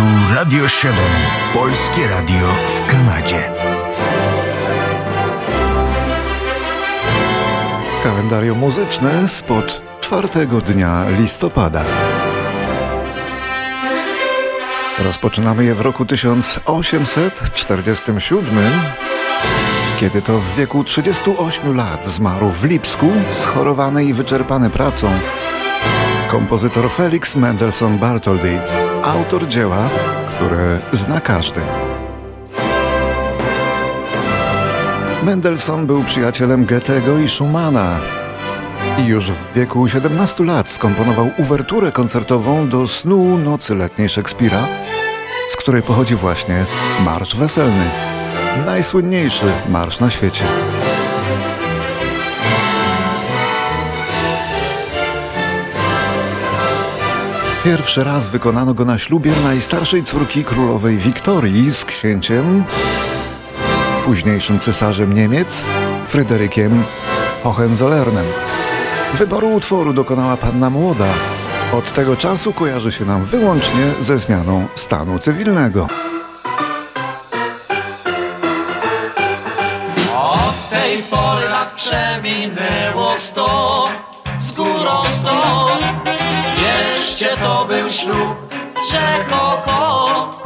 Tu Radio 7, Polskie Radio w Kanadzie. Kalendarium muzyczne spod czwartego dnia listopada. Rozpoczynamy je w roku 1847, kiedy to w wieku 38 lat zmarł w Lipsku, schorowany i wyczerpany pracą, kompozytor Felix Mendelssohn Bartholdy, autor dzieła, które zna każdy. Mendelssohn był przyjacielem Goethego i Schumana i już w wieku 17 lat skomponował uwerturę koncertową do snu nocy letniej Szekspira, z której pochodzi właśnie Marsz Weselny, najsłynniejszy marsz na świecie. Pierwszy raz wykonano go na ślubie najstarszej córki królowej Wiktorii z księciem, późniejszym cesarzem Niemiec, Fryderykiem Hohenzollernem. Wyboru utworu dokonała panna młoda. Od tego czasu kojarzy się nam wyłącznie ze zmianą stanu cywilnego. Od tej pory lat przeminęło sto, z górą sto. Jeszcze to był ślub, że ho, ho.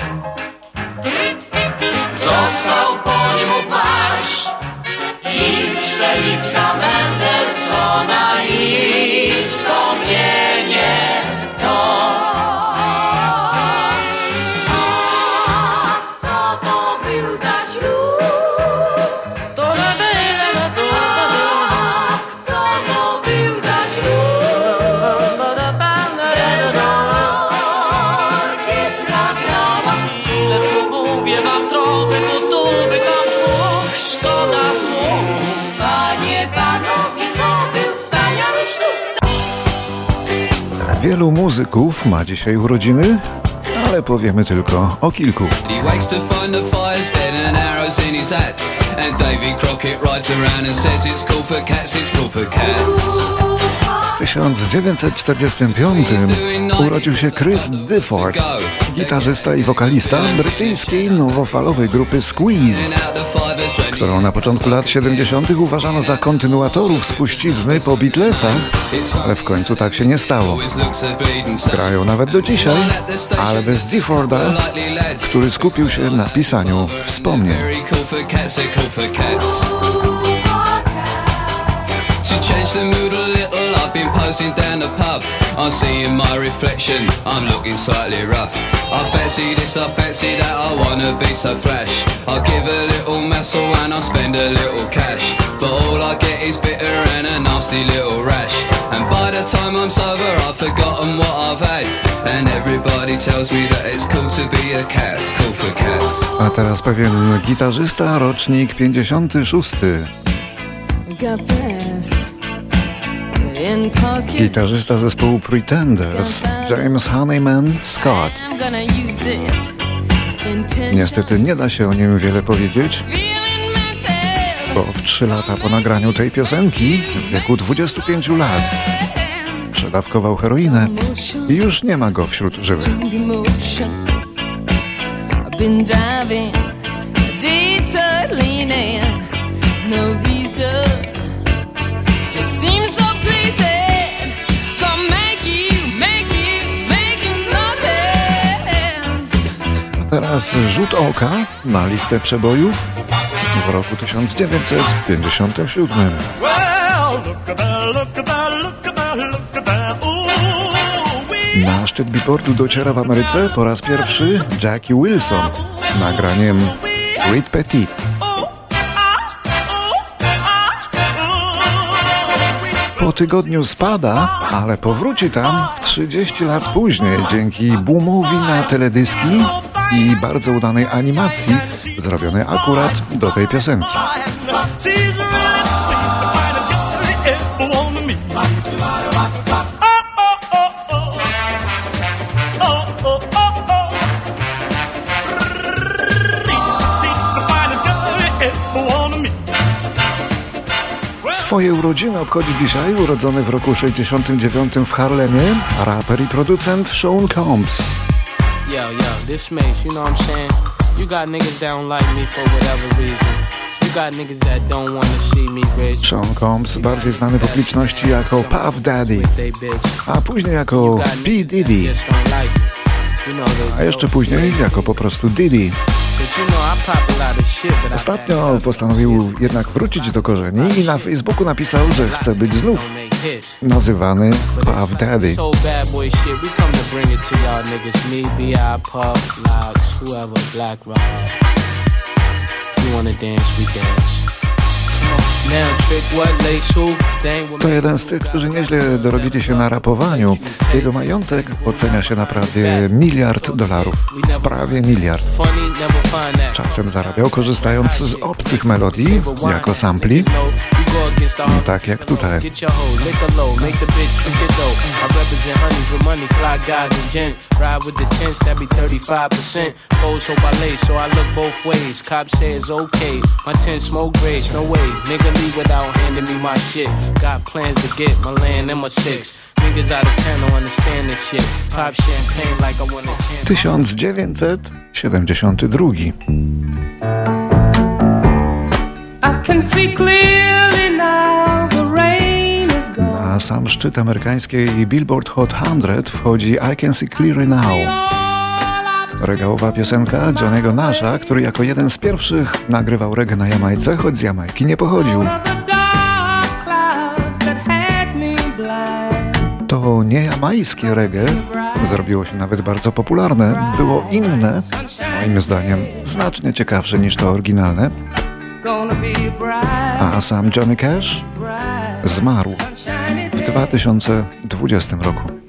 Został po nim marsz i Feliksa Mendelssohna Wielu muzyków ma dzisiaj urodziny, ale powiemy tylko o kilku. W 1945 urodził się Chris Difford, gitarzysta i wokalista brytyjskiej nowofalowej grupy Squeeze, którą na początku lat 70. uważano za kontynuatorów spuścizny po Beatlesach, ale w końcu tak się nie stało. Grają nawet do dzisiaj, ale bez Difforda, który skupił się na pisaniu wspomnień. Down the pub. I'm seeing my reflection, I'm looking slightly rough. I fancy this, I fancy that, I wanna be so flash. I'll give a little muscle and I'll spend a little cash. But all I get is bitter and a nasty little rash. And by the time I'm sober, I've forgotten what I've had. And everybody tells me that it's cool to be a cat, cool for cats. A teraz pewien gitarzysta, rocznik 56. Got this. Gitarzysta zespołu Pretenders, James Honeyman Scott. Niestety nie da się o nim wiele powiedzieć, bo w 3 lata po nagraniu tej piosenki, w wieku 25 lat, przedawkował heroinę i już nie ma go wśród żywych. No reason. Just seems so pleasing. Gonna make you, make you, make you notice. Teraz rzut oka na listę przebojów w roku 1957. Well, look at that, look at that, look at that, look at that. Ooh, wee. Na szczyt billboardu dociera w Ameryce po raz pierwszy Jackie Wilson nagraniem Reed Petit. Po tygodniu spada, ale powróci tam w 30 lat później dzięki boomowi na teledyski i bardzo udanej animacji zrobionej akurat do tej piosenki. Swoje urodziny obchodzi dzisiaj urodzony w roku 69 w Harlemie raper i producent Sean Combs. Yo, yo, this makes, you know what I'm saying? You got niggas that don't like me for whatever reason. Sean Combs, bardziej znany publiczności jako Puff Daddy, a później jako P. Diddy, a jeszcze później jako po prostu Diddy. Ostatnio postanowił jednak wrócić do korzeni i na Facebooku napisał, że chce być znów nazywany Puff Daddy. To jeden z tych, którzy nieźle dorobili się na rapowaniu. Jego majątek ocenia się na prawie miliard dolarów. Prawie miliard. Czasem zarabiał korzystając z obcych melodii jako sampli, tak jak tutaj. Get your hoe, lick a low, make the bitch drink it though. I represent honeys with money, fly guys and gents. Ride with the tents, that be 35%. Foes hope I lay, so I look both ways. Cop say it's okay. My tent smoke grades, no. Niggas out of town don't understand this shit. Pop champagne like I. 1972. Can see clearly Na sam szczyt amerykańskiej Billboard Hot 100 wchodzi I Can See Clearly Now. Regałowa piosenka Johnny'ego Nasha, który jako jeden z pierwszych nagrywał reggae na Jamajce, choć z Jamajki nie pochodził. To niejamajskie reggae zrobiło się nawet bardzo popularne. Było inne, moim zdaniem, znacznie ciekawsze niż to oryginalne, a sam Johnny Cash zmarł 2020 roku.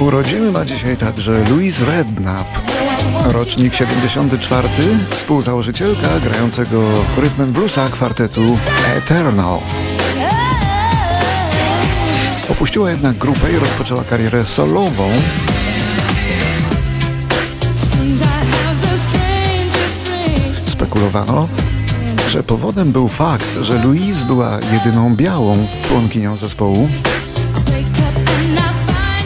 Urodziny ma dzisiaj także Louise Redknapp, rocznik 74, współzałożycielka grającego rytm and bluesa kwartetu Eternal. Opuściła jednak grupę i rozpoczęła karierę solową. Spekulowano, że powodem był fakt, że Louise była jedyną białą członkinią zespołu.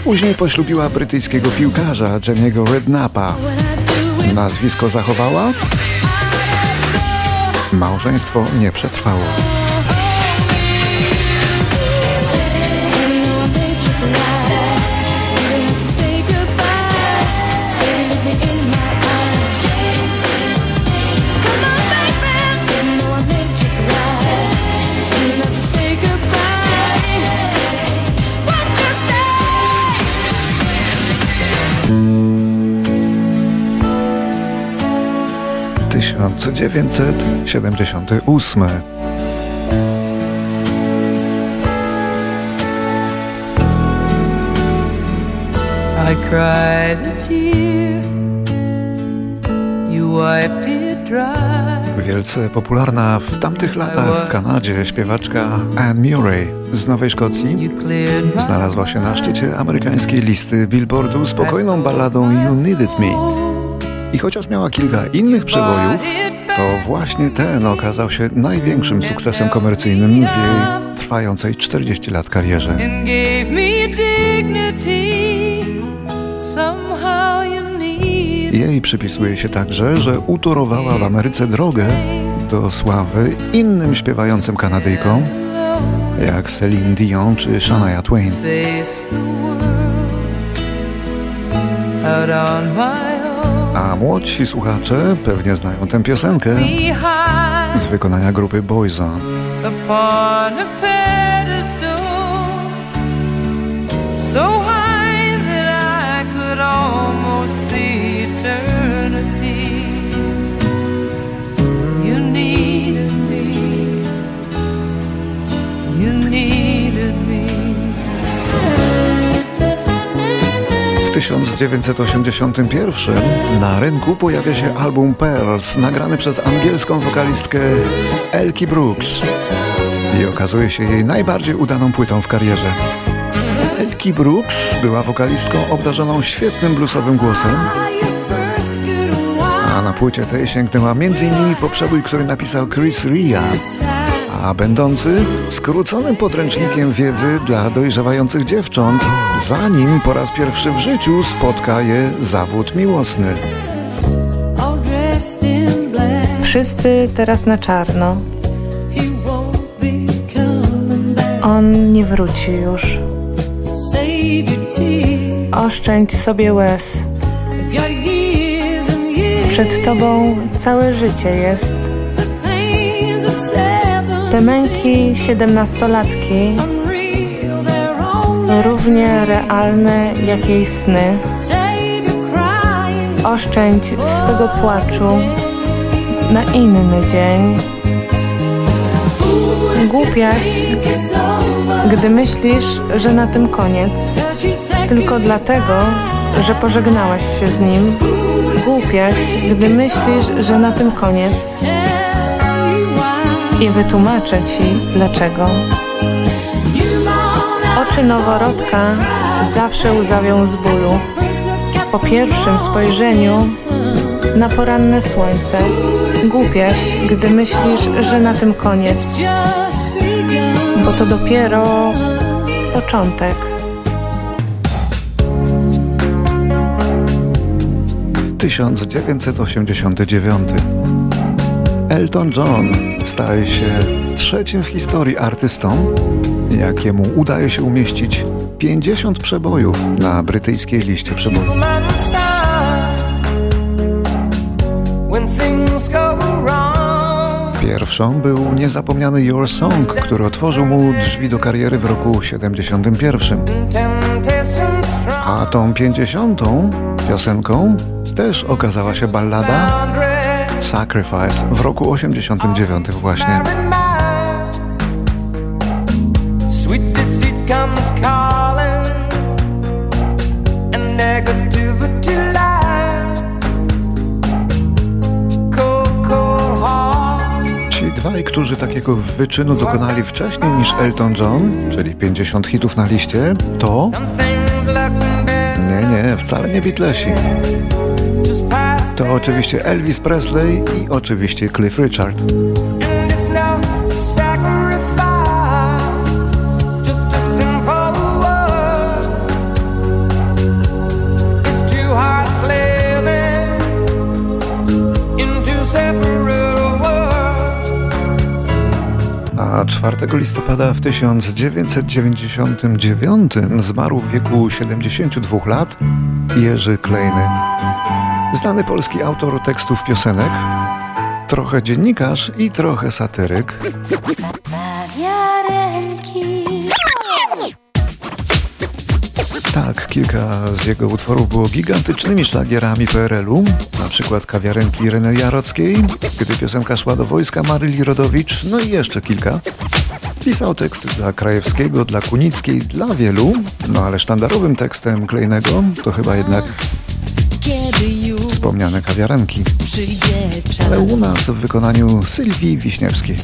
Później poślubiła brytyjskiego piłkarza Jenny'ego Rednappa. Nazwisko zachowała? Małżeństwo nie przetrwało. Tysiąc dziewięćset siedemdziesiąty ósmy. I cried a tear. You wiped it dry. Wielce popularna w tamtych latach w Kanadzie śpiewaczka Anne Murray z Nowej Szkocji znalazła się na szczycie amerykańskiej listy Billboardu spokojną balladą You Needed Me. I chociaż miała kilka innych przebojów, to właśnie ten okazał się największym sukcesem komercyjnym w jej trwającej 40 lat karierze. Jej przypisuje się także, że utorowała w Ameryce drogę do sławy innym śpiewającym Kanadyjkom, jak Celine Dion czy Shania Twain. out on my. A młodsi słuchacze pewnie znają tę piosenkę z wykonania grupy Boyzone. upon a pedestal, so high that I could almost see eternity. 1981 na rynku pojawia się album Pearls, nagrany przez angielską wokalistkę Elkie Brooks. I okazuje się jej najbardziej udaną płytą w karierze. Elkie Brooks była wokalistką obdarzoną świetnym bluesowym głosem, a na płycie tej sięgnęła m.in. po przebój, który napisał Chris Ria, a będący skróconym podręcznikiem wiedzy dla dojrzewających dziewcząt, zanim po raz pierwszy w życiu spotka je zawód miłosny. Wszyscy teraz na czarno. On nie wróci już. Oszczędź sobie łez. Przed tobą całe życie jest. Te męki siedemnastolatki równie realne jak jej sny. Oszczędź swego płaczu na inny dzień. Głupiaś, gdy myślisz, że na tym koniec, tylko dlatego, że pożegnałaś się z nim. Głupiaś, gdy myślisz, że na tym koniec i wytłumaczę ci dlaczego. Oczy noworodka zawsze łzawią z bólu. Po pierwszym spojrzeniu na poranne słońce głupiaś, gdy myślisz, że na tym koniec, bo to dopiero początek. Tysiąc dziewięćset osiemdziesiąty dziewiąty. Elton John staje się trzecim w historii artystą, jakiemu udaje się umieścić 50 przebojów na brytyjskiej liście przebojów. Pierwszą był niezapomniany Your Song, który otworzył mu drzwi do kariery w roku 71. A tą 50. piosenką też okazała się ballada Sacrifice w roku 89 właśnie. Ci dwaj, którzy takiego wyczynu dokonali wcześniej niż Elton John, czyli 50 hitów na liście, to... Nie, nie, wcale nie Beatlesi. To oczywiście Elvis Presley i oczywiście Cliff Richard. A 4 listopada w 1999 zmarł w wieku 72 lat Jerzy Klejny. Znany polski autor tekstów piosenek, trochę dziennikarz i trochę satyryk. Tak, kilka z jego utworów było gigantycznymi szlagierami PRL-u, na przykład kawiarenki Reny Jarockiej, gdy piosenka szła do wojska Maryli Rodowicz, no i jeszcze kilka. Pisał teksty dla Krajewskiego, dla Kunickiej, dla wielu, no ale sztandarowym tekstem Klejnego to chyba jednak wspomniane kawiarenki. Ale u nas w wykonaniu Sylwii Wiśniewskiej.